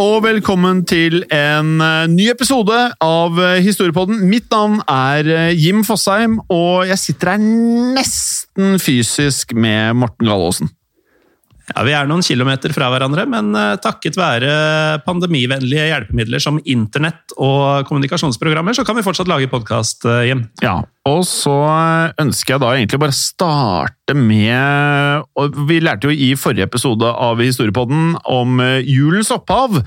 Og velkommen til en eh, ny episode av eh, Historiepodden. Mitt navn er eh, Jim Fosheim, og jeg sitter her nesten fysisk med Morten Gallaasen. Ja, Vi er noen kilometer fra hverandre, men eh, takket være pandemivennlige hjelpemidler som internett og kommunikasjonsprogrammer, så kan vi fortsatt lage podkast, Jim. Ja, og så ønsker jeg da egentlig bare starte med og Vi lærte jo i forrige episode av Historiepodden om eh, julens opphav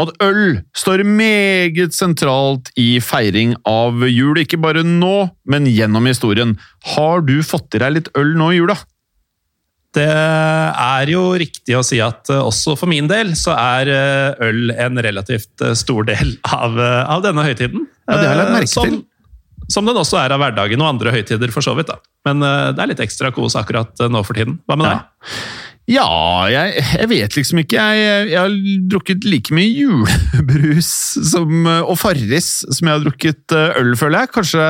at øl står meget sentralt i feiring av jul. Ikke bare nå, men gjennom historien. Har du fått i deg litt øl nå i jula? Det er jo riktig å si at eh, også for min del så er eh, øl en relativt eh, stor del av, av denne høytiden. Ja, det har jeg lagt merke som, til. Som den også er av hverdagen og andre høytider, for så vidt. da. Men det er litt ekstra kos akkurat nå for tiden. Hva med deg? Ja, jeg, jeg vet liksom ikke. Jeg, jeg har drukket like mye julebrus som, og Farris som jeg har drukket øl, føler jeg. Kanskje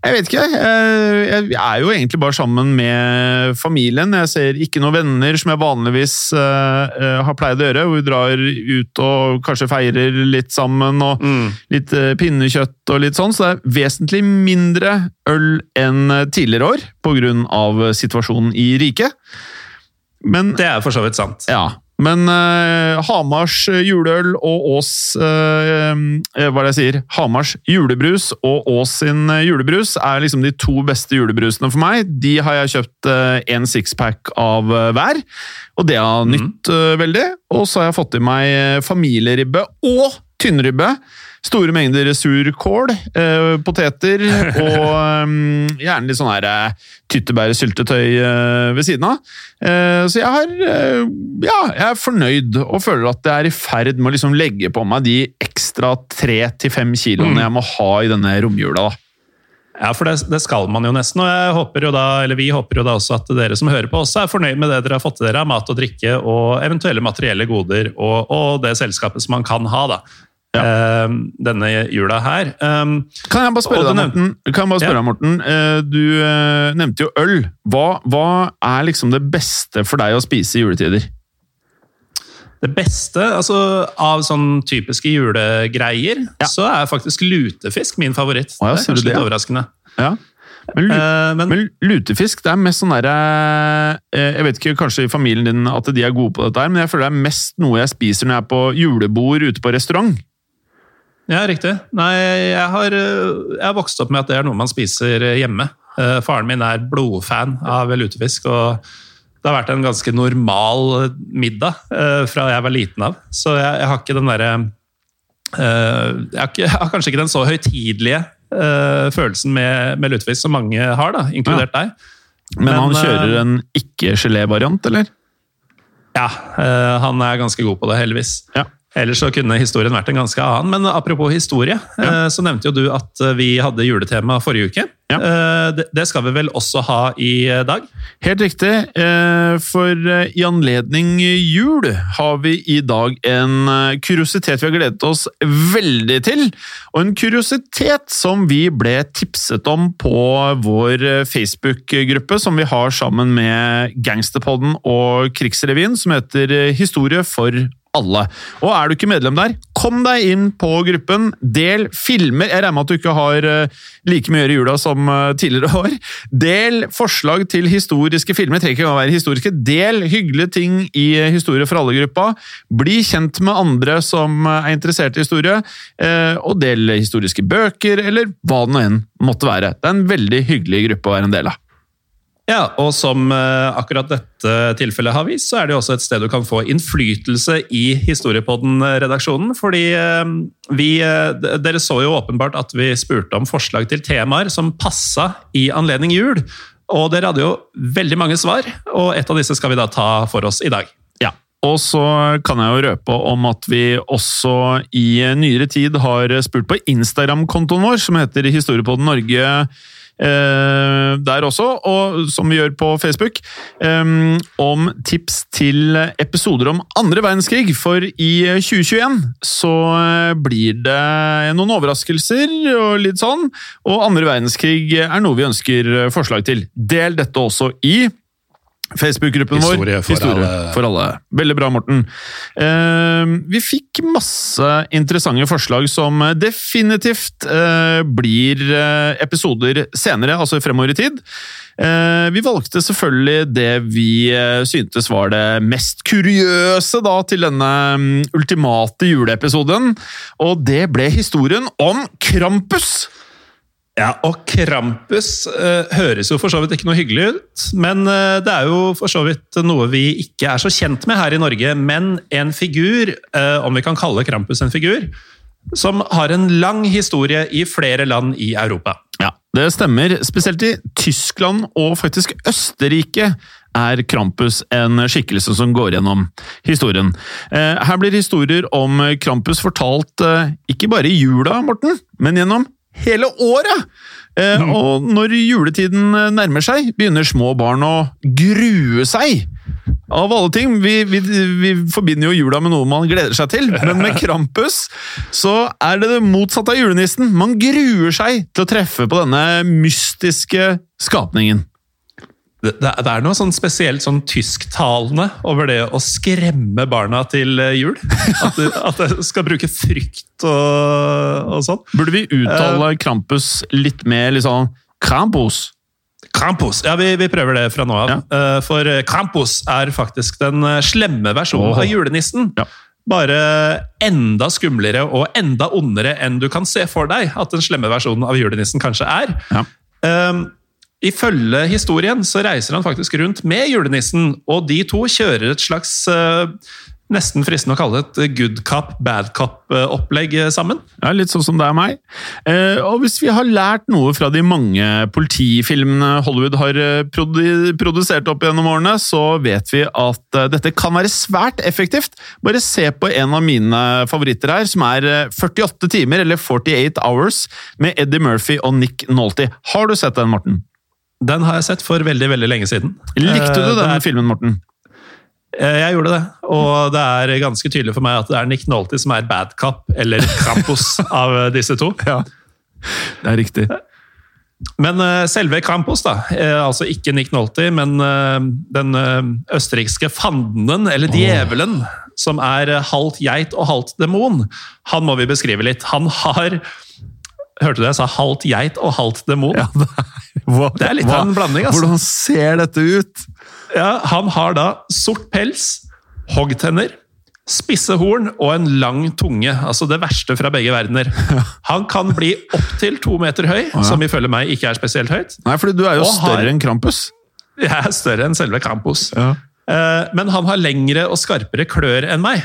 Jeg vet ikke. Jeg, er jo egentlig bare sammen med familien. Jeg ser ikke noen venner som jeg vanligvis eh, eh, har pleid å gjøre. Hvor vi drar ut og kanskje feirer litt sammen, og litt eh, pinnekjøtt og litt sånn. Så det er vesentlig mindre øl enn tidligere år pga. situasjonen i riket. Men Det er for så vidt sant. ja, men eh, Hamars juleøl og Ås eh, eh, Hva er det jeg sier? Hamars julebrus og Ås sin eh, julebrus er liksom de to beste julebrusene for meg. De har jeg kjøpt én sixpack av eh, hver, og det har nytt mm. veldig. Og så har jeg fått i meg eh, familieribbe og tynnribbe. Store mengder surkål, eh, poteter og eh, gjerne litt sånn her eh, tyttebærsyltetøy eh, ved siden av. Eh, så jeg har eh, Ja, jeg er fornøyd og føler at jeg er i ferd med å liksom legge på meg de ekstra tre til fem kiloene jeg må ha i denne romjula. da. Ja, for det, det skal man jo nesten, og jeg håper jo da, eller vi håper jo da også at dere som hører på også er fornøyd med det dere har fått til dere av mat og drikke og eventuelle materielle goder og, og det selskapet som man kan ha da, eh, denne jula her. Um, Kan jeg bare spørre deg, Morten? Bare spørre Ja. deg, Morten? Eh, Du eh, nevnte jo øl. Hva, hva er liksom det beste for deg å spise i juletider? det beste altså, av sånn typiske julegreier, Ja. så er faktisk lutefisk min favoritt. Å ja, det er kanskje det, litt ja? overraskende. Ja. Men, lu uh, men, men lutefisk, det er mest sånn derre Jeg vet ikke, kanskje i familien din at de er gode på dette, her, men jeg føler det er mest noe jeg spiser når jeg er på julebord ute på restaurant. Ja, riktig. Nei, jeg har, eh, jeg har vokst opp med at det er noe man spiser eh, hjemme. Eh, Faren min er blodfan av lutefisk, og det har vært en ganske normal middag fra jeg var liten av. Så jeg, jeg har ikke den derre jeg, jeg har kanskje ikke den så høytidelige følelsen med, med lutefisk som mange har, da, inkludert deg. Men, Men, han kjører en ikke-gelé-variant, eller? Ja, han er ganske god på det, heldigvis. Ja. Ellers så kunne historien vært en ganske annen. Men apropos historie, ja. så nevnte jo du at eh, vi hadde juletema forrige uke. Ja. Eh, det- skal vi vel også ha i eh, dag? Helt riktig, eh, for eh, i anledning jul har vi i dag en eh, kuriositet vi har gledet oss veldig til. Og en kuriositet som vi ble tipset om på vår eh, Facebook-gruppe, som vi har sammen med Gangsterpodden og Krigsrevyen, som heter eh, Historie for alle. Og er du ikke medlem der, kom deg inn på gruppen. Del filmer. Jeg regner med at du ikke har eh, like mye å gjøre i jula som eh, tidligere år. Del forslag til historiske filmer. Trenger ikke å være historiske. Del hyggelige ting i eh, Historie for alle-gruppa. Bli kjent med andre som er interessert i historie. Og del historiske bøker, eller hva det nå enn måtte være. Det er en veldig hyggelig gruppe å være en del av. Ja, og som eh, akkurat dette tilfellet har vist, så er det jo også et sted du kan få innflytelse i Historiepodden-redaksjonen. Fordi eh, vi eh, Dere så jo åpenbart at vi spurte om forslag til temaer som passa i anledning jul. Og dere hadde jo veldig mange svar, og et av disse skal vi da ta for oss i dag. Og så kan jeg jo røpe om at vi også i nyere tid har spurt på Instagram-kontoen vår, som heter Historiepodden Norge. Eh, der også, og som vi gjør på Facebook, om tips til episoder om andre verdenskrig. For i 2021 så eh, blir det noen overraskelser og litt sånn, og andre verdenskrig er noe vi ønsker forslag til. Del dette også i Facebook-gruppen vår. Historie for alle. for alle. Veldig bra, Morten. Eh, vi fikk masse interessante forslag som definitivt eh, blir eh, episoder senere, altså fremover i tid. Eh, vi valgte selvfølgelig det vi eh, syntes var det mest kuriøse da, til denne mm, ultimate juleepisoden, og det ble historien om Krampus! Ja, og Krampus eh, høres jo for så vidt ikke noe hyggelig ut, men eh, det er jo for så vidt noe vi ikke er så kjent med her i Norge. Men en figur, eh, om vi kan kalle Krampus en figur, som har en lang historie i flere land i Europa. Ja, det stemmer. Spesielt i Tyskland og faktisk Østerrike er Krampus en skikkelse som går gjennom historien. Eh, Her blir historier om Krampus fortalt eh, ikke bare i jula, Morten, men gjennom hele året! Eh, Og når juletiden eh, nærmer seg, begynner små barn å grue seg. Av alle ting. Vi, vi, vi forbinder jo jula med noe man gleder seg til, men med Krampus så er det det motsatte av julenissen. Man gruer seg til å treffe på denne mystiske skapningen. Det, det er noe sånn spesielt sånn tysktalende over det å skremme barna til eh, jul. At, de, at skal bruke frykt og, og sånn. Burde vi uttale Krampus litt mer sånn Krampus? Krampus. Ja, vi, vi prøver det fra nå av. Ja. Uh, For Krampus er faktisk den slemme versjonen Åh. av julenissen. Ja. Bare enda skumlere og enda ondere enn du kan se for deg at den slemme versjonen av julenissen kanskje er. Ja. Um, Ifølge historien så reiser han faktisk rundt med julenissen, og de to kjører et slags uh, Nesten fristende å kalle det et good cop, bad cop-opplegg sammen. Ja, Litt sånn som det er meg. Uh, og hvis vi har lært noe fra de mange politifilmene Hollywood har eh, produ produsert opp gjennom årene, så vet vi at uh, dette kan være svært effektivt. Bare se på en av mine favoritter her, som er eh, 48 timer, eller 48 Hours, med Eddie Murphy og Nick Nolte. Har du sett den, Morten? Den har jeg sett for veldig veldig lenge siden. Likte du Eh, den filmen, Morten? Eh, Jeg gjorde det, og det er ganske tydelig for meg at det er Nick Nolte som er bad cop, eller Krampus, av eh, disse to. Ja. Det er riktig. Men selve Krampus, da, altså ikke Nick Nolte, men den østerrikske fanden, eller djevelen, som er halvt geit og halvt demon, han må vi beskrive litt. Han har Hørte du det jeg sa? Halvt geit og halvt demon? Ja, det, Det er litt av en blanding, altså. Hvordan ser dette ut? Ja, han har da sort pels, hoggtenner, spisse horn og en lang tunge. Altså det verste fra begge verdener. Han kan bli opptil to meter høy, som ifølge meg ikke er spesielt høyt. Nei, fordi du er jo Og har- større enn Krampus. Jeg er større enn selve Krampus. Ja. Eh, Men han har lengre og skarpere klør enn meg.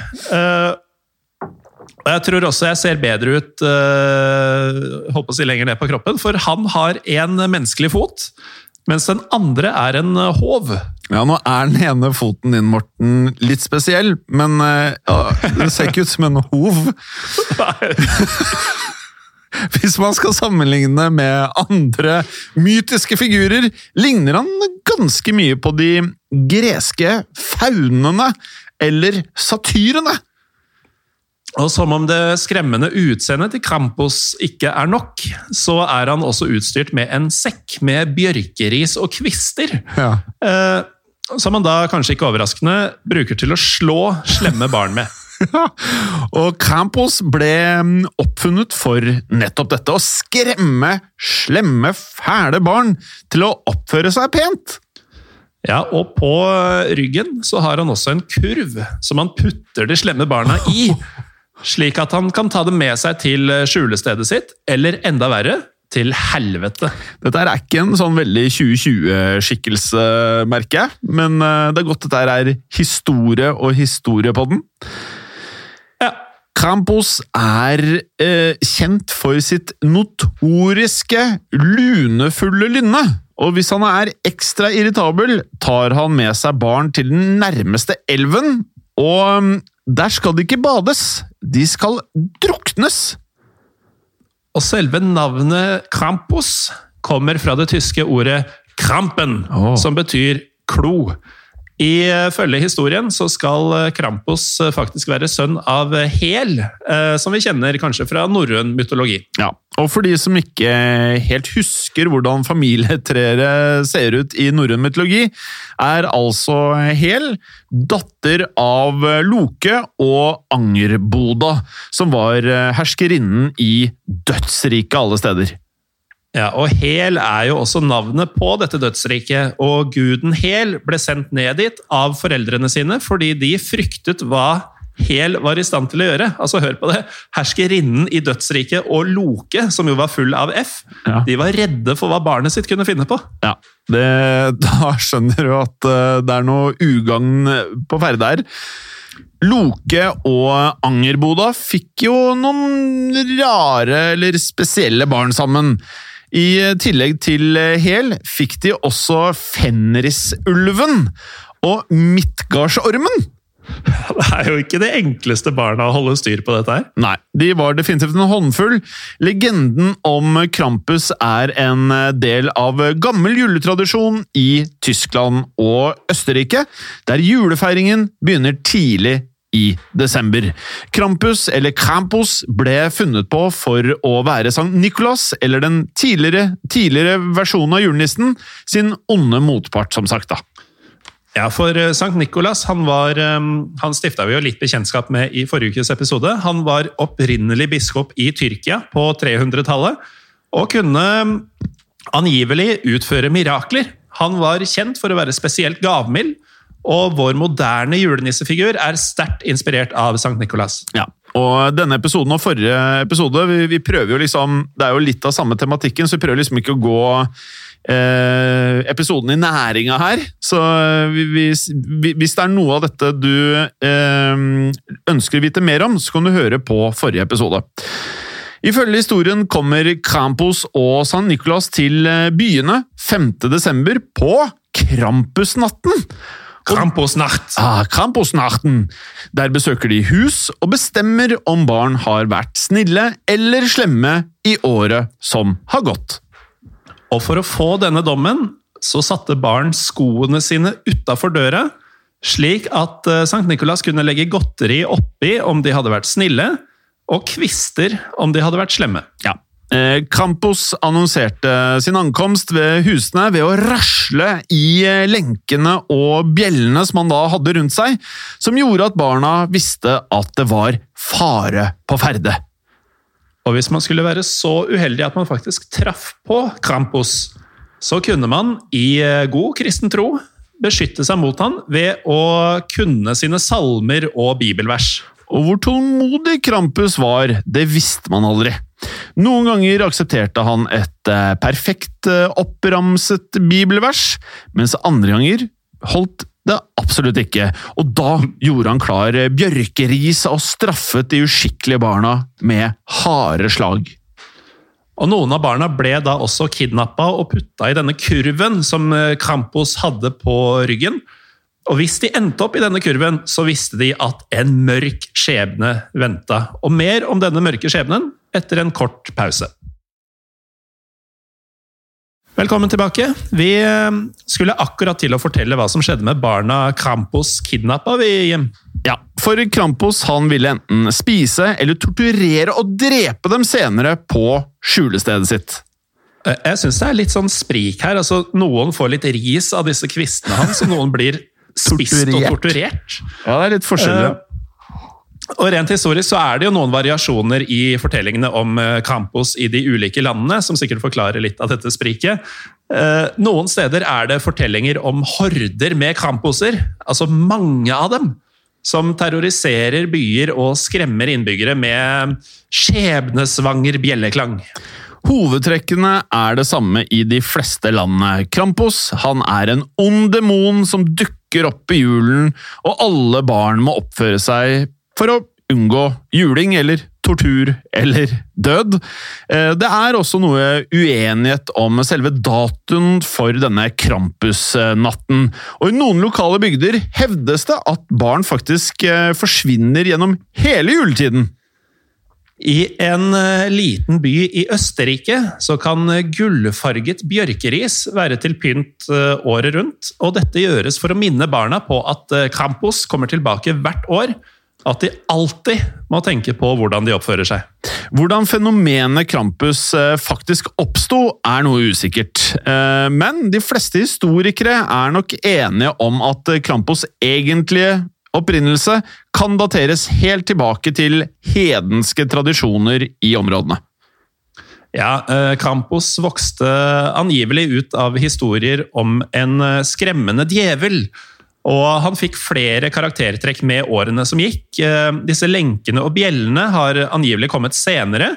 Og jeg tror også jeg ser bedre ut eh, holdt på å si lenger ned på kroppen, for han har en menneskelig fot. mens den andre er en eh, håv. Ja, nå er den ene foten din, Morten, litt spesiell, men eh, ja, det ser ikke ut som en hov. Hvis man skal sammenligne med andre mytiske figurer, ligner han ganske mye på de greske faunene eller satyrene. Og som om det skremmende utseendet til Krampus ikke er nok, så er han også utstyrt med en sekk med bjørkeris og kvister. Ja. Eh, som han da, kanskje ikke overraskende, bruker til å slå slemme barn med. Og Krampus ble mm, oppfunnet for nettopp dette, å skremme slemme, fæle barn til å oppføre seg pent. Ja, og på ryggen så har han også en kurv som han putter de slemme barna i. Slik at han kan ta dem med seg til skjulestedet sitt, eller enda verre, til helvete. Dette er ikke en sånn veldig 2020-skikkelse, merker jeg, men eh, det er godt dette er historie og historie på den. Ja. Campos er eh, kjent for sitt notoriske lunefulle lynne. Og hvis han er ekstra irritabel, tar han med seg barn til den nærmeste elven, og mm, der skal det ikke bades, de skal druknes! Og selve navnet Krampus kommer fra det tyske ordet Krampen, oh. som betyr klo. Ifølge historien så skal Krampus faktisk være sønn av Hel, eh, som vi kjenner kanskje fra norrøn mytologi. Ja, og for de som ikke helt husker hvordan familietreet ser ut i norrøn mytologi, er altså Hel datter av Loke og Angerboda, som var herskerinnen i dødsriket alle steder. Ja, og Hel er jo også navnet på dette dødsriket, og guden Hel ble sendt ned dit av foreldrene sine fordi de fryktet hva Hel var i stand til å gjøre. Altså, hør på det! Herskerinnen i dødsriket og Loke, som jo var full av F, Ja. de var redde for hva barnet sitt kunne finne på. Ja, det, da skjønner du at eh, det er noe ugagn på ferde her. Loke og Angerboda fikk jo noen rare eller spesielle barn sammen. I tillegg til Hel fikk de også Fenrisulven og Midtgardsormen. Det er jo ikke det enkleste barna å holde styr på dette her. Nei, de var definitivt en håndfull. Legenden om Krampus er en del av gammel juletradisjon i Tyskland og Østerrike, der julefeiringen begynner tidlig i desember. Krampus, eller Krampus, ble funnet på for å være Sankt Nikolas, eller den tidligere, tidligere versjonen av julenissen, sin onde motpart, som sagt. da. Ja, for eh, Sankt Nikolas han, var, eh, han stifta vi jo litt bekjentskap med i forrige ukes episode. Han var opprinnelig biskop i Tyrkia på 300-tallet, og kunne eh, angivelig utføre mirakler. Han var kjent for å være spesielt gavmild, og vår moderne julenissefigur er sterkt inspirert av Sankt Nikolas. Ja, og denne episoden og forrige episode, vi, vi prøver jo liksom Det er jo litt av samme tematikken, så vi prøver liksom ikke å gå eh, episoden i næringa her. Så hvis, hvis det er noe av dette du eh, ønsker å vite mer om, så kan du høre på forrige episode. Ifølge historien kommer Krampus og San Nicolas til eh, byene 5. desember på Krampusnatten. Krampusnacht! Ah, Krampusnachten. Der besøker de hus og bestemmer om barn har vært snille eller slemme i året som har gått. Og for å få denne dommen, så satte barn skoene sine utafor døra, slik at eh, Sankt Nikolas kunne legge godteri oppi om de hadde vært snille, og kvister om de hadde vært slemme. Ja. Eh, Krampus annonserte sin ankomst ved husene ved å rasle i eh, lenkene og bjellene som han da hadde rundt seg, som gjorde at barna visste at det var fare på ferde. Og hvis man skulle være så uheldig at man faktisk traff på Krampus, så kunne man i eh, god kristen tro beskytte seg mot han ved å kunne sine salmer og bibelvers. Og hvor tålmodig Krampus var, det visste man aldri. Noen ganger aksepterte han et eh, perfekt eh, oppramset bibelvers, mens andre ganger holdt det absolutt ikke, og da gjorde han klar eh, bjørkeris og straffet de uskikkelige barna med harde slag. Og Noen av barna ble da også kidnappa og putta i denne kurven som Krampus hadde på ryggen. Og hvis de endte opp i denne kurven, så visste de at en mørk skjebne venta. Og mer om denne mørke skjebnen etter en kort pause. Velkommen tilbake. Vi eh, skulle akkurat til å fortelle hva som skjedde med barna Krampus kidnappa, vi, Jim. Ja, for Krampus han ville enten spise eller torturere og drepe dem senere på skjulestedet sitt. Eh, Jeg syns det er litt sånn sprik her. altså Noen får litt ris av disse kvistene hans, og noen blir spist og Torturert. torturert. Ja, det er litt forskjellig. Og Rent historisk så er det jo noen variasjoner i fortellingene om eh, Campos i de ulike landene, som sikkert forklarer litt av dette spriket. Eh, Noen steder er det fortellinger om horder med Camposer, altså mange av dem, som terroriserer byer og skremmer innbyggere med skjebnesvanger bjelleklang. Hovedtrekkene er det samme i de fleste landene. Krampus han er en ond demon som dukker opp i julen, og alle barn må oppføre seg for å unngå juling eller tortur eller død. Eh, Det er også noe uenighet om selve datoen for denne Krampusnatten. Og i noen lokale bygder hevdes det at barn faktisk eh, forsvinner gjennom hele juletiden. I en eh, liten by i Østerrike så kan gullfarget bjørkeris være til pynt året rundt, og dette gjøres for å minne barna på at Krampus kommer tilbake hvert år, at de alltid må tenke på hvordan de oppfører seg. Hvordan fenomenet Krampus eh, faktisk oppsto, er noe usikkert. Eh, Men de fleste historikere er nok enige om at eh, Krampus' egentlige opprinnelse kan dateres helt tilbake til hedenske tradisjoner i områdene. Ja, Krampus vokste angivelig ut av historier om en eh, skremmende djevel. Og han fikk flere karaktertrekk med årene som gikk. Eh, Disse lenkene og bjellene har angivelig kommet senere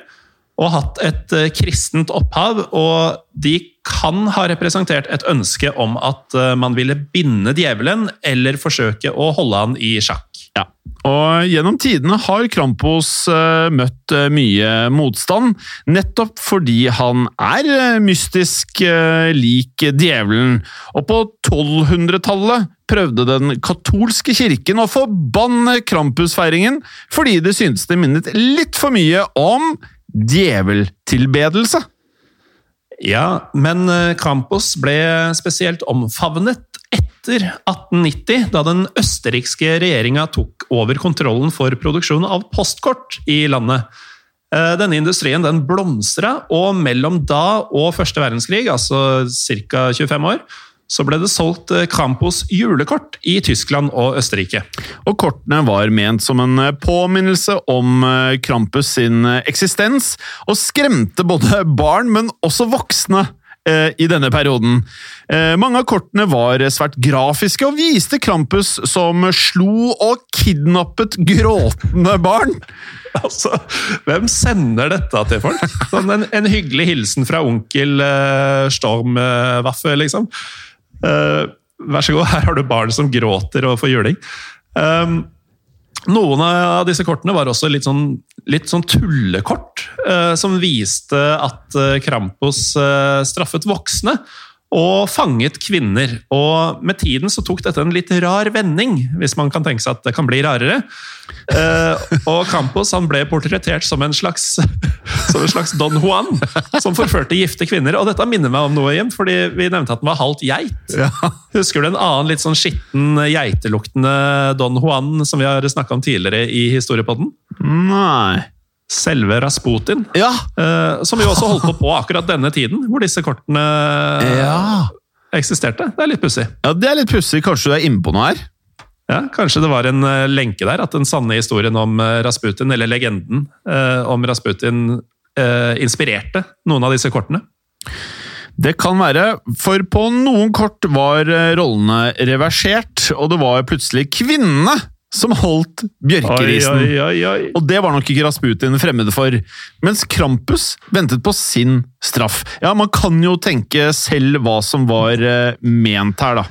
og hatt et eh, kristent opphav. Og de kan ha representert et ønske om at eh, man ville binde djevelen eller forsøke å holde han i sjakk. Ja. Og gjennom tidene har Krampus eh, møtt mye motstand, nettopp fordi han er mystisk lik djevelen. Og på 1200-tallet prøvde den katolske kirken å forbanne Krampus-feiringen fordi det syntes det minnet litt for mye om djeveltilbedelse. Ja, men eh, Campos ble spesielt omfavnet etter 1890, da den østerrikske regjeringa tok over kontrollen for produksjon av postkort i landet. Eh, Denne industrien den blomstra, og mellom da og første verdenskrig, altså ca. 25 år, så ble det solgt Krampos julekort i Tyskland og Østerrike. Og kortene var ment som en påminnelse om eh, Krampus sin eh, eksistens, og skremte både barn, men også voksne eh, i denne perioden. Eh, Mange av kortene var svært grafiske og viste Krampus som slo og kidnappet gråtende barn. Altså, hvem sender dette til folk? Sånn en, en hyggelig hilsen fra onkel Stormwaffe, liksom. Eh, vær så god, her har du barn som gråter og får juling. Um, noen av disse kortene var også litt sånn, litt sånn tullekort, uh, som viste at eh, Krampus uh, straffet voksne og fanget kvinner. Og med tiden så tok dette en litt rar vending, hvis man kan tenke seg at det kan bli rarere. Eh, og Campos han ble portrettert som en slags som en slags Don Juan, som forførte gifte kvinner. Og dette minner meg om noe, Jim, fordi vi nevnte at den var halvt geit. Husker du en annen litt sånn skitten, geiteluktende Don Juan som vi har snakka om tidligere i historiepodden? Nei Selve Rasputin. Ja! Eh, som jo også holdt på på akkurat denne tiden, hvor disse kortene Ja, eksisterte. Det er litt pussig. ja det er litt pussig. Kanskje du er inne på noe her? Ja, kanskje det var en uh, lenke der, at den sanne historien om uh, Rasputin, eller legenden eh, om Rasputin, eh, inspirerte noen av disse kortene. Det kan være, for på noen kort var eh, rollene reversert, og det var plutselig kvinnene som holdt bjørkerisen. Oi, oi, oi. Og det var nok ikke Rasputin fremmed for, mens Krampus ventet på sin straff. Ja, man kan jo tenke selv hva som var eh, ment her, da.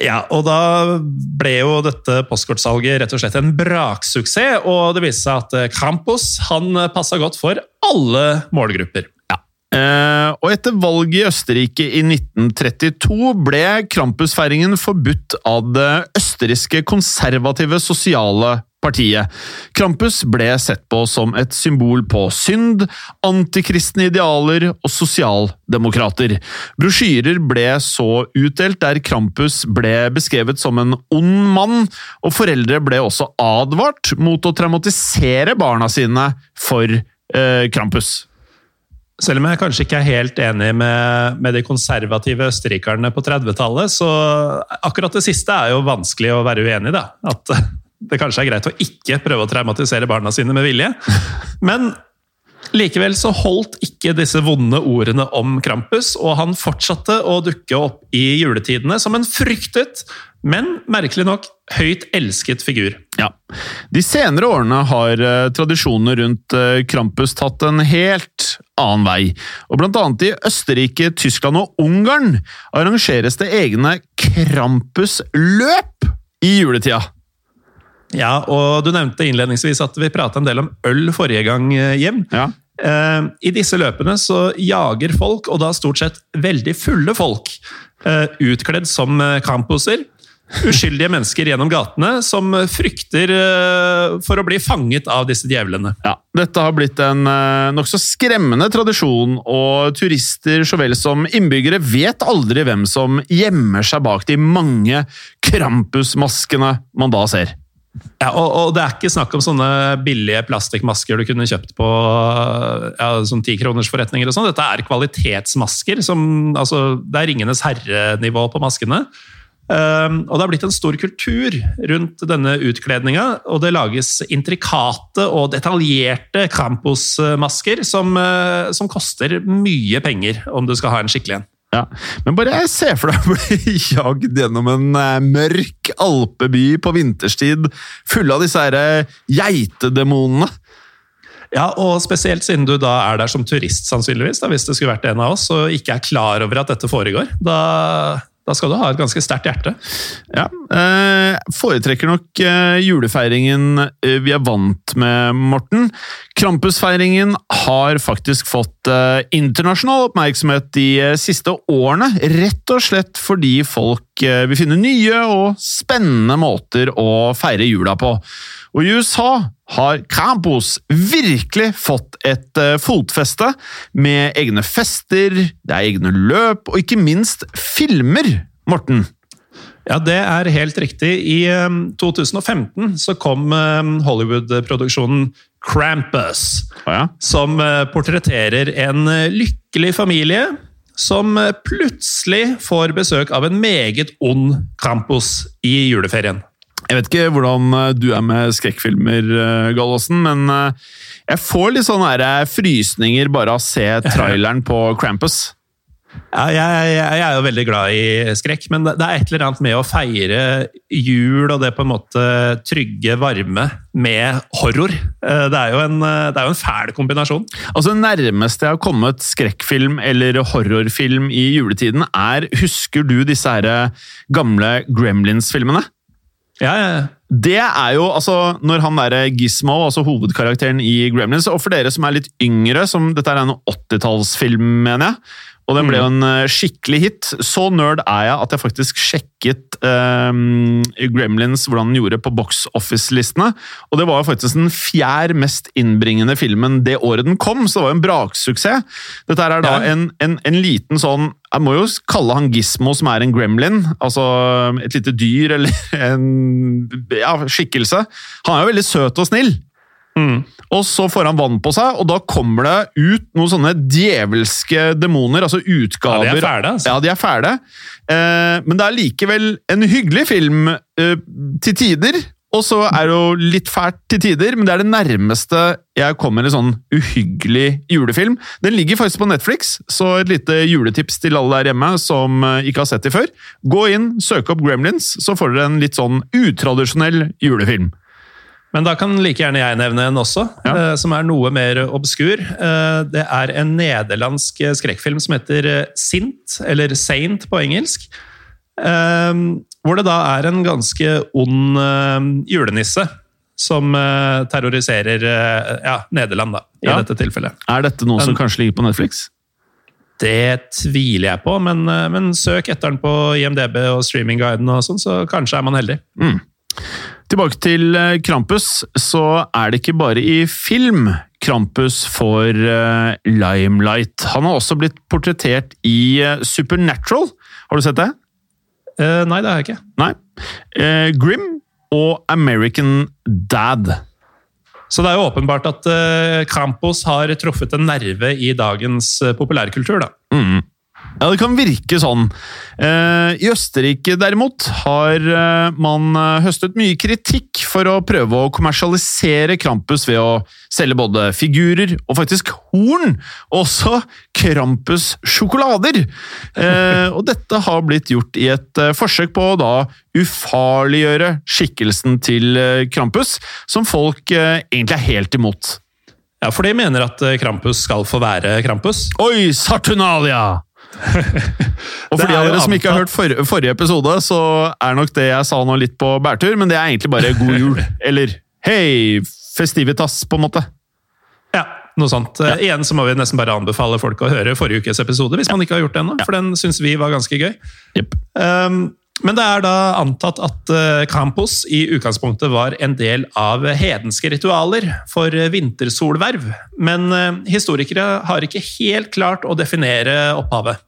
Ja, og da ble jo dette postkortsalget rett og slett en braksuksess, og det viste seg at Krampus Campos han passa godt for alle målgrupper. Eh, og etter valget i Østerrike i 1932 ble Krampusfeiringen forbudt av det østerrikske konservative sosiale partiet. Krampus ble sett på som et symbol på synd, antikristne idealer og sosialdemokrater. Brosjyrer ble så utdelt der Krampus ble beskrevet som en ond mann, og foreldre ble også advart mot å traumatisere barna sine for eh, Krampus. Selv om jeg kanskje ikke er helt enig med, med de konservative østerrikerne på 30-tallet, så akkurat det siste er jo vanskelig å være uenig i. At det kanskje er greit å ikke prøve å traumatisere barna sine med vilje. Men likevel så holdt ikke disse vonde ordene om Krampus, og han fortsatte å dukke opp i juletidene som en fryktet, men merkelig nok høyt elsket figur. Ja. De senere årene har eh, tradisjonene rundt eh, Krampus tatt en helt annen vei. Og blant annet i Østerrike, Tyskland og Ungarn arrangeres det egne Krampusløp i juletida. Ja, og du nevnte innledningsvis at vi prata en del om øl forrige gang, eh, Jim. Ja. Eh, I disse løpene så jager folk, og da stort sett veldig fulle folk, eh, utkledd som eh, campuser. Uskyldige mennesker gjennom gatene som frykter eh, for å bli fanget av disse djevlene. Ja, Dette har blitt en eh, nokså skremmende tradisjon, og turister så vel som innbyggere vet aldri hvem som gjemmer seg bak de mange Krampus-maskene man da ser. Ja, og, og det er ikke snakk om sånne billige plastikkmasker du kunne kjøpt på ja, sånn tikronersforretninger. Dette er kvalitetsmasker. Som, altså, det er Ringenes herre-nivå på maskene. Um, og Det har blitt en stor kultur rundt denne utkledninga, og det lages intrikate og detaljerte Krampus-masker som, uh, som koster mye penger om du skal ha en skikkelig en. Ja, Men bare se for deg å bli jagd gjennom en eh, mørk alpeby på vinterstid, full av disse her eh, geitedemonene. Ja, og spesielt siden du da er der som turist, sannsynligvis, da, hvis det skulle vært en av oss, og ikke er klar over at dette foregår. Da, da skal du ha et ganske sterkt hjerte. Ja, eh, Foretrekker nok eh, julefeiringen eh, vi er vant med, Morten. Krampusfeiringen har faktisk fått eh, internasjonal oppmerksomhet de eh, siste årene, rett og slett fordi folk eh, vil finne nye og spennende måter å feire jula på. Og i USA har Krampus virkelig fått et eh, fotfeste, med egne fester, det er egne løp og ikke minst filmer, Morten. Ja, det er helt riktig. I um, 2015 så kom Hollywood-produksjonen Krampus, ja. som portretterer en lykkelig familie som uh, plutselig får besøk av en meget ond Krampus i juleferien. Jeg vet ikke hvordan eh, du er med skrekkfilmer, eh, Gallosen, men eh, jeg får litt sånne frysninger bare av å se traileren på Krampus. Ja, jeg, jeg, er jo veldig glad i skrekk, men det er et eller annet med å feire jul og det på en måte trygge varme med horror. Eh, Det er jo en, eh, det er jo en fæl kombinasjon. Altså, Det nærmeste jeg har kommet skrekkfilm eller horrorfilm i juletiden, er Husker du disse her gamle Gremlins-filmene? Ja, ja, ja. Det er jo altså når han derre Gizmo, altså hovedkarakteren i Gremlins, og for dere som er litt yngre, som dette er en 80-tallsfilm, mener jeg. Og den ble jo en eh, skikkelig hit. Så nerd er jeg at jeg faktisk sjekket um, Gremlins hvordan den gjorde på box office-listene. Og det var jo faktisk den fjerde mest innbringende filmen det året den kom, så det var jo en braksuksess. Dette er da en, en, en liten sånn Jeg må jo kalle han Gizmo, som er en gremlin. Altså et lite dyr eller en ja, skikkelse. Han er jo veldig søt og snill. Og så får han vann på seg, og da kommer det ut noen sånne djevelske demoner, altså utgaver. Ja, de er fæle, altså. Ja, de er fæle. Eh, men det er likevel en hyggelig film eh, til tider. Og så er det jo litt fælt til tider, men det er det nærmeste jeg kommer en sånn uhyggelig julefilm. Den ligger faktisk på Netflix, så et lite juletips til alle der hjemme som eh, ikke har sett de før. Gå inn, søk opp Gremlins, så får dere en litt sånn utradisjonell julefilm. Men da kan like gjerne jeg nevne en også, Ja. eh, som er noe mer obskur. Eh, Det er en nederlandsk skrekkfilm som heter eh, Sint, eller Saint på engelsk. Eh, Hvor det da er en ganske ond eh, julenisse som eh, terroriserer eh, ja, Nederland, da, i Ja. dette tilfellet. Er dette noe som kanskje ligger på Netflix? Det tviler jeg på, men, eh, men søk etter den på IMDb og streamingguiden, og sånn, så kanskje er man heldig. Tilbake til eh, Krampus, så er det ikke bare i film Krampus får uh, limelight. Han har også blitt portrettert i uh, Supernatural. Har du sett det? Uh, nei, det har jeg ikke. Nei. Grim og American Dad. Så det er jo åpenbart at Krampus har truffet en nerve i dagens populærkultur, da. Ja, det kan virke sånn. Eh, I Østerrike derimot har eh, man eh, høstet mye kritikk for å prøve å kommersialisere Krampus ved å selge både figurer og faktisk horn, og også Krampus-sjokolader. Og dette har blitt gjort i et forsøk på å da ufarliggjøre skikkelsen til Krampus, som folk egentlig er helt imot. Ja, For de mener at Krampus skal få være Krampus. Oi, Saturnalia! og for de av er dere som ikke har hørt for, forrige episode, så er nok det jeg sa nå litt på bærtur, men det er egentlig bare god jul. Eller hei, festivitas, på en måte. Ja, noe sånt. Eh, Igjen så må vi nesten bare anbefale folk å høre forrige ukes episode, hvis man ikke har gjort det ennå, for den syns vi var ganske gøy. Yep. Um, men det er da antatt at Campos i utgangspunktet var en del av hedenske ritualer for uh, vintersolverv, men uh, historikere har ikke helt klart å definere opphavet.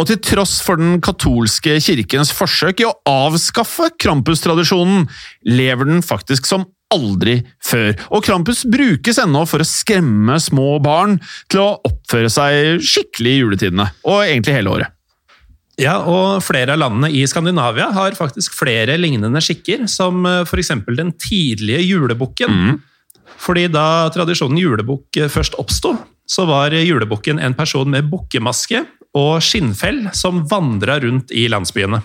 Og til tross for den katolske kirkens forsøk i å avskaffe Krampus-tradisjonen, lever den faktisk som aldri før. Og Krampus brukes ennå for å skremme små barn til å oppføre seg skikkelig i juletidene, og egentlig hele året. Ja, og flere av landene i Skandinavia har faktisk flere lignende skikker, som f.eks. for eksempel den tidlige julebukken. Fordi da tradisjonen julebukk eh, først oppsto, så var julebukken en person med bukkemaske og skinnfell som vandra rundt i landsbyene.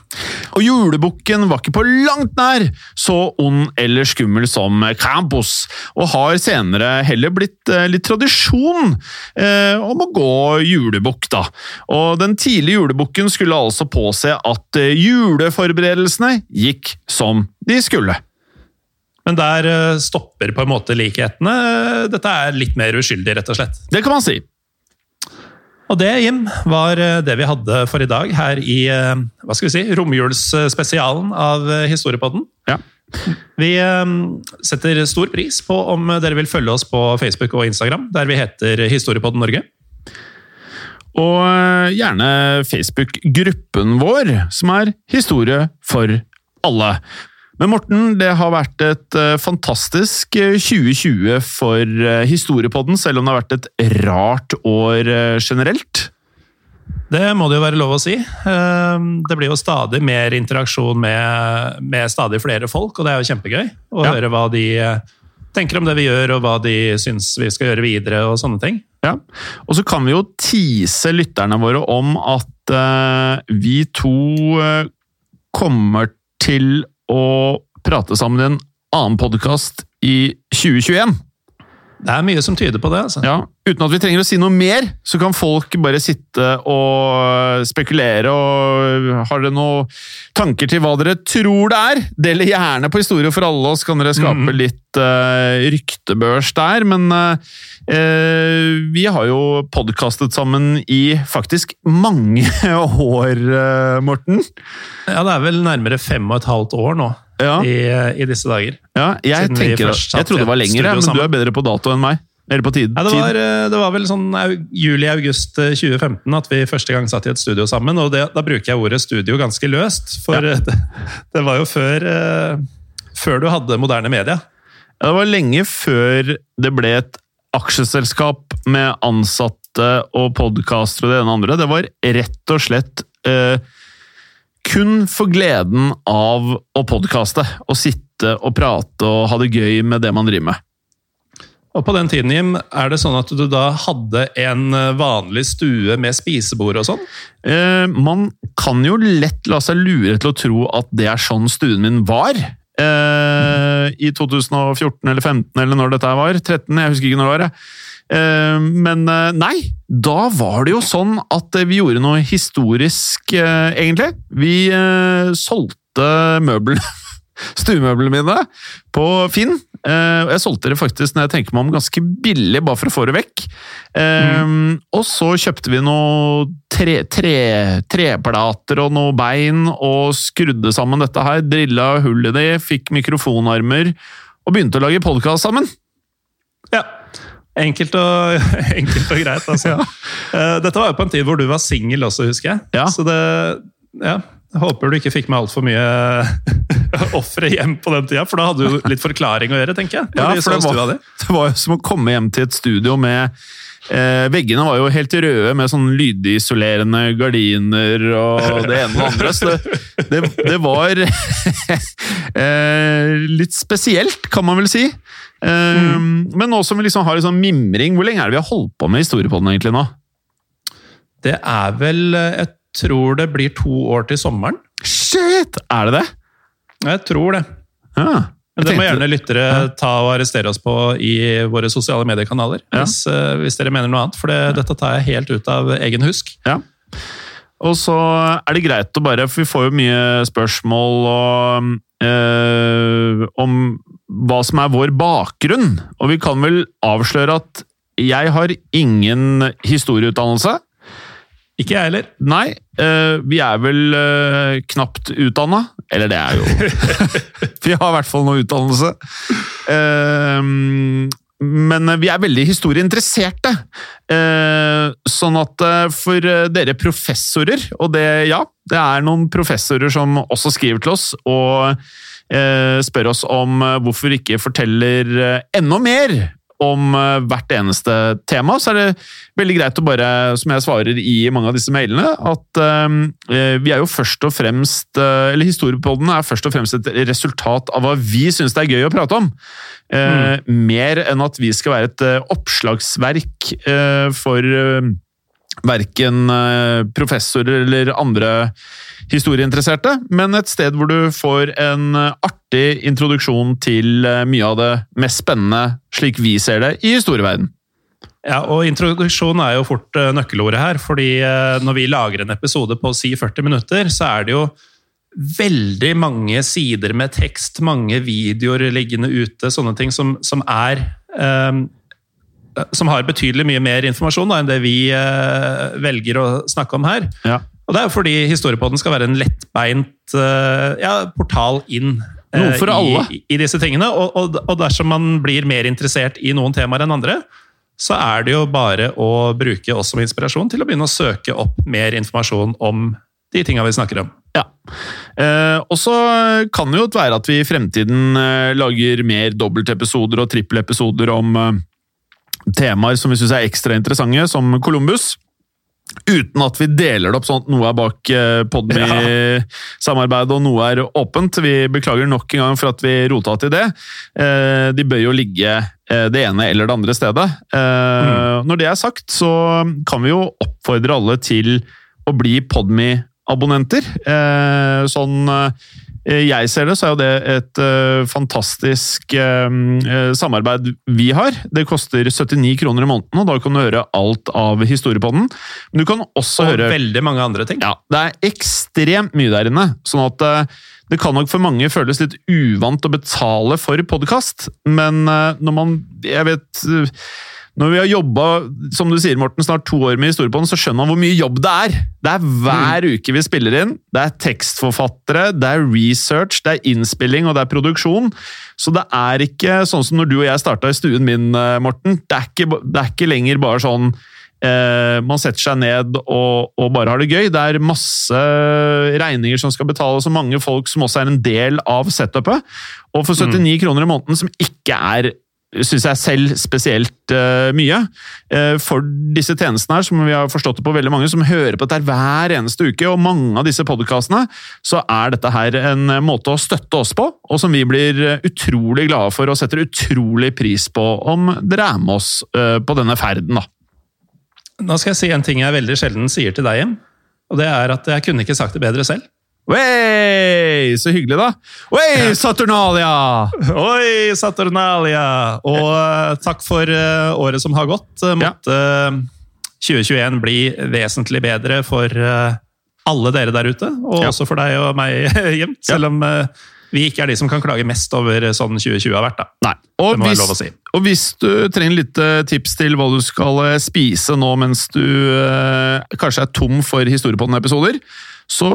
Og julebukken var ikke på langt nær så ond eller skummel som Campos, og har senere heller blitt eh, litt tradisjon eh, om å gå julebukk, da. Og den tidlige julebukken skulle altså påse at eh, juleforberedelsene gikk som de skulle. Men der eh, stopper på en måte likhetene. Dette er litt mer uskyldig, rett og slett. Det kan man si. Og det, Jim, var eh, det vi hadde for i dag her i eh, hva skal vi si, romjulsspesialen av eh, Historiepodden. Ja. Vi setter stor pris på om dere vil følge oss på Facebook og Instagram, der vi heter Historiepodden Norge. Og gjerne Facebook-gruppen vår, som er Historie for alle. Men Morten, det har vært et eh, fantastisk eh, 2020 for eh, Historiepodden, selv om det har vært et rart år eh, generelt. Det må det jo være lov å si. Eh, Det blir jo stadig mer interaksjon med, med stadig flere folk, og det er jo kjempegøy å Ja. høre hva de eh, tenker om det vi gjør, og hva de syns vi skal gjøre videre, og sånne ting. Ja. Og så kan vi jo tease lytterne våre om at eh, vi to eh, kommer til å prate sammen i en annen podkast i 2021. Det er mye som tyder på det. altså. Ja, Uten at vi trenger å si noe mer, så kan folk bare sitte og spekulere. og Har dere noen tanker til hva dere tror det er? Del gjerne på Historie for alle, så kan dere skape Mhm. litt uh, ryktebørs der. Men uh, vi har jo podkastet sammen i faktisk mange år, eh, Morten. Ja, Det er vel nærmere fem og et halvt år nå Ja, i, i disse dager. ja jeg, tenker, jeg trodde det var lenger, men du er bedre på dato enn meg. Eller på tid. Ja, det, var, eh, det var vel sånn juli-august eh, 2015 at vi første gang satt i et studio sammen. og det, Da bruker jeg ordet studio ganske løst, for Ja. eh, det, det var jo før, eh, før du hadde moderne media. Ja, det var lenge før det ble et aksjeselskap med ansatte og podkastere og det ene og andre. Det var rett og slett eh, kun for gleden av å podkaste. og sitte og prate og ha det gøy med det man driver med. Og på den tiden, Jim, er det sånn at du da hadde en vanlig stue med spisebord og sånn? Eh, man kan jo lett la seg lure til å tro at det er sånn stuen min var. Eh, I 2014 eller 2015 eller når dette var. 13, jeg husker ikke når det var. jeg. Eh, men eh, nei, da var det jo sånn at eh, vi gjorde noe historisk, egentlig. Vi solgte møblene stuemøblene mine på Finn. Jeg solgte det faktisk når jeg tenker meg om ganske billig, bare for å få det vekk. Mm. Og så kjøpte vi noe tre, tre, treplater og noe bein og skrudde sammen dette her. Drilla hull i de, fikk mikrofonarmer og begynte å lage podkast sammen. Ja. Enkelt og, enkelt og greit, altså. ja. Dette var jo på en tid hvor du var singel også, husker jeg. Ja. Så det Ja. Jeg håper du ikke fikk med altfor mye ofre hjem på den tida, for da hadde du litt forklaring å gjøre, tenker jeg. Ja, for det var, det var jo som å komme hjem til et studio med eh, Veggene var jo helt røde med sånn lydisolerende gardiner og det ene og det andre. Så det, det, det var eh, litt spesielt, kan man vel si. Eh, Men nå som vi liksom har en sånn mimring, hvor lenge er det vi har holdt på med historiepodden egentlig nå? Det er vel Jeg tror det blir to år til sommeren. Shit! Er det det? Jeg tror det. Ja. Men det må gjerne lyttere ta og arrestere oss på i våre sosiale mediekanaler. Ja. Hvis, eh, hvis dere mener noe annet, for det, dette tar jeg helt ut av egen husk. Ja. Og så er det greit å bare For vi får jo mye spørsmål og, eh, om hva som er vår bakgrunn. Og vi kan vel avsløre at jeg har ingen historieutdannelse. Ikke jeg heller. Nei, eh, vi er vel eh, knapt utdanna. Eller det er jo Vi har i hvert fall noe utdannelse. Eh, men vi er veldig historieinteresserte. Sånn at for dere professorer, og det, ja, det er noen professorer som også skriver til oss og spør oss om hvorfor vi ikke forteller enda mer om eh, hvert eneste tema, så er det veldig greit å bare, som jeg svarer i mange av disse mailene, at eh, vi er jo først og fremst eh, Eller Historiepodden er først og fremst et resultat av hva vi syns det er gøy å prate om. Mm. Mer enn at vi skal være et eh, oppslagsverk eh, for eh, verken eh, professorer eller andre historieinteresserte, men et sted hvor du får en eh, artig introduksjon til eh, mye av det mest spennende, slik vi ser det, i historieverdenen. Ja, og Introduksjon er jo fort eh, nøkkelordet her. fordi Når vi lager en episode på si 40 minutter, så er det jo veldig mange sider med tekst, mange videoer liggende ute, sånne ting som, som er um, Som har betydelig mye mer informasjon da, enn det vi uh, velger å snakke om her. Ja. Og det er jo fordi Historiepodden skal være en lettbeint eh, ja, portal inn eh, Noe for alle. I, i disse tingene. Og, og, og dersom man blir mer interessert i noen temaer enn andre, så er det jo bare å bruke oss som inspirasjon til å begynne å søke opp mer informasjon om de tinga vi snakker om. Ja. Eh, og så kan det jo være at vi i fremtiden eh, lager mer dobbeltepisoder og trippelepisoder om eh, temaer som vi syns er ekstra interessante, som Columbus. Uten at vi deler det opp sånn at noe er bak eh, Podme-samarbeidet og noe er åpent. Vi beklager nok en gang for at vi rota til det. Eh, de bør jo ligge eh, det ene eller det andre stedet. Eh, Når det er sagt, så kan vi jo oppfordre alle til å bli Podme-abonnenter. Sånn jeg ser det, så er jo det et eh, fantastisk eh, eh, samarbeid vi har. Det koster 79 kroner i måneden, og da kan du høre alt av Historiepodden. Men du kan også Og høre veldig mange andre ting. ja, det er ekstremt mye der inne, sånn at eh, det kan nok for mange føles litt uvant å betale for podkast, men eh, når man Jeg vet eh, Når vi har jobba, som du sier, Morten, snart to år med Historiepodden, så skjønner man hvor mye jobb det er. Det er hver uke vi spiller inn. Det er tekstforfattere, det er research, det er innspilling og det er produksjon. Så det er ikke sånn som når du og jeg starta i stuen min, eh, Morten. Det er ikke, det er ikke lenger bare sånn Eh, man setter seg ned og, og bare har det gøy. Det er masse regninger som skal betales, og mange folk som også er en del av setupet. Og for 79 kroner i måneden, som ikke er syns jeg selv spesielt uh, mye. Uh, for disse tjenestene her, som vi har forstått det på veldig mange, som hører på dette hver eneste uke, og mange av disse podkastene, så er dette her en måte å støtte oss på, og som vi blir eh, utrolig glade for og setter utrolig pris på om dere er med oss uh, på denne ferden. da. Nå skal jeg si en ting jeg veldig sjelden sier til deg, Jim. Og det er at jeg kunne ikke sagt det bedre selv. Wey, så hyggelig, da! Wey, Saturnalia! Oi, Saturnalia! Og uh, takk for uh, året som har gått. Uh, Måtte eh, 2021 bli vesentlig bedre for alle dere der ute, og Ja. også for deg og meg, Hjem. Selv om vi ikke er de som kan klage mest over sånn 2020 har vært. da. Nei. Og Det må hvis, lov å si. og hvis du trenger litt eh, tips til hva du skal eh, spise nå mens du eh, kanskje er tom for Historiepodden-episoder, så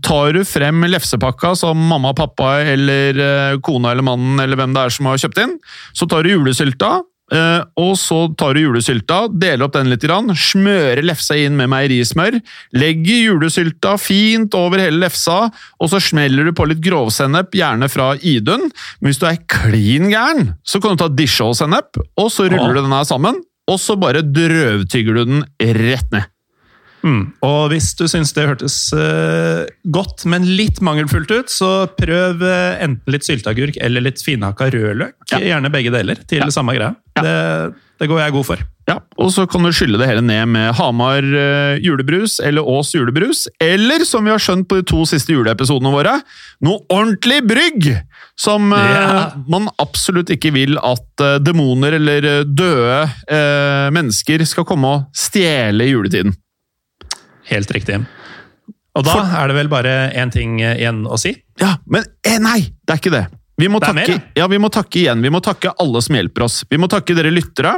tar du frem lefsepakka som mamma, pappa eller eh, kona eller mannen eller hvem det er som har kjøpt inn. Så tar du julesylta, eh, og så tar du julesylta, deler opp den litt, grann, smører lefsa inn med meierismør, legger julesylta fint over hele lefsa, og så smeller du på litt grovsennep, gjerne fra Idun. Men hvis du er klin gæren, så kan du ta Dijon-sennep, og så ruller du den her sammen, og så bare drøvtygger du den rett ned. Mm. Og hvis du syns det hørtes uh, godt, men litt mangelfullt ut, så prøv uh, enten litt sylteagurk eller litt finhakka rødløk. Ja. Gjerne begge deler, til samme greia. Ja. Det, det går jeg god for. Ja, og så kan du skylle det hele ned med Hamar uh, julebrus eller Ås julebrus, eller som vi har skjønt på de to siste juleepisodene våre, noe ordentlig brygg! Som man absolutt ikke vil at demoner eller døde eh, mennesker skal komme og stjele i juletiden. Helt riktig. Og da er det vel bare én ting igjen å si. Ja, men eh, nei, det er ikke det. Vi må, takke, mer, ja, vi må takke igjen. Vi må takke alle som hjelper oss. Vi må takke dere lyttere,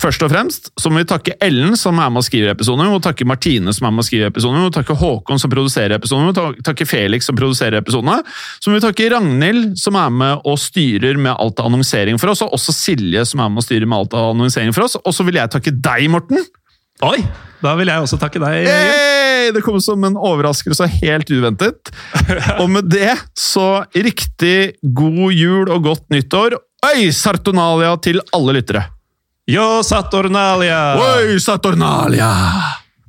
først og fremst. Så må vi takke Ellen, som er med og skriver episoden. Vi må takke Martine, som er med og skriver episoden. Vi må takke Håkon, som produserer episoden. Vi må takke Felix, som produserer episodene. Så må vi takke Ragnhild, som er med og styrer med alt av annonsering for oss. Og også Silje, som er med og styrer med alt av annonsering for oss. Og så vil jeg takke deg, Morten. Oi! Da vil jeg også takke deg. Hey, det kom som en overraskelse og helt uventet. Og med det så riktig god jul og godt nyttår. Oi, Sartonalia til alle lyttere! Yo, Saturnalia! Oi, Saturnalia!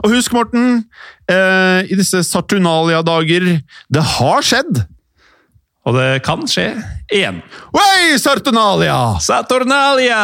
Og husk, Morten, eh, i disse Saturnalia-dager Det har skjedd! Og det kan skje igjen. Oi, Saturnalia! Saturnalia!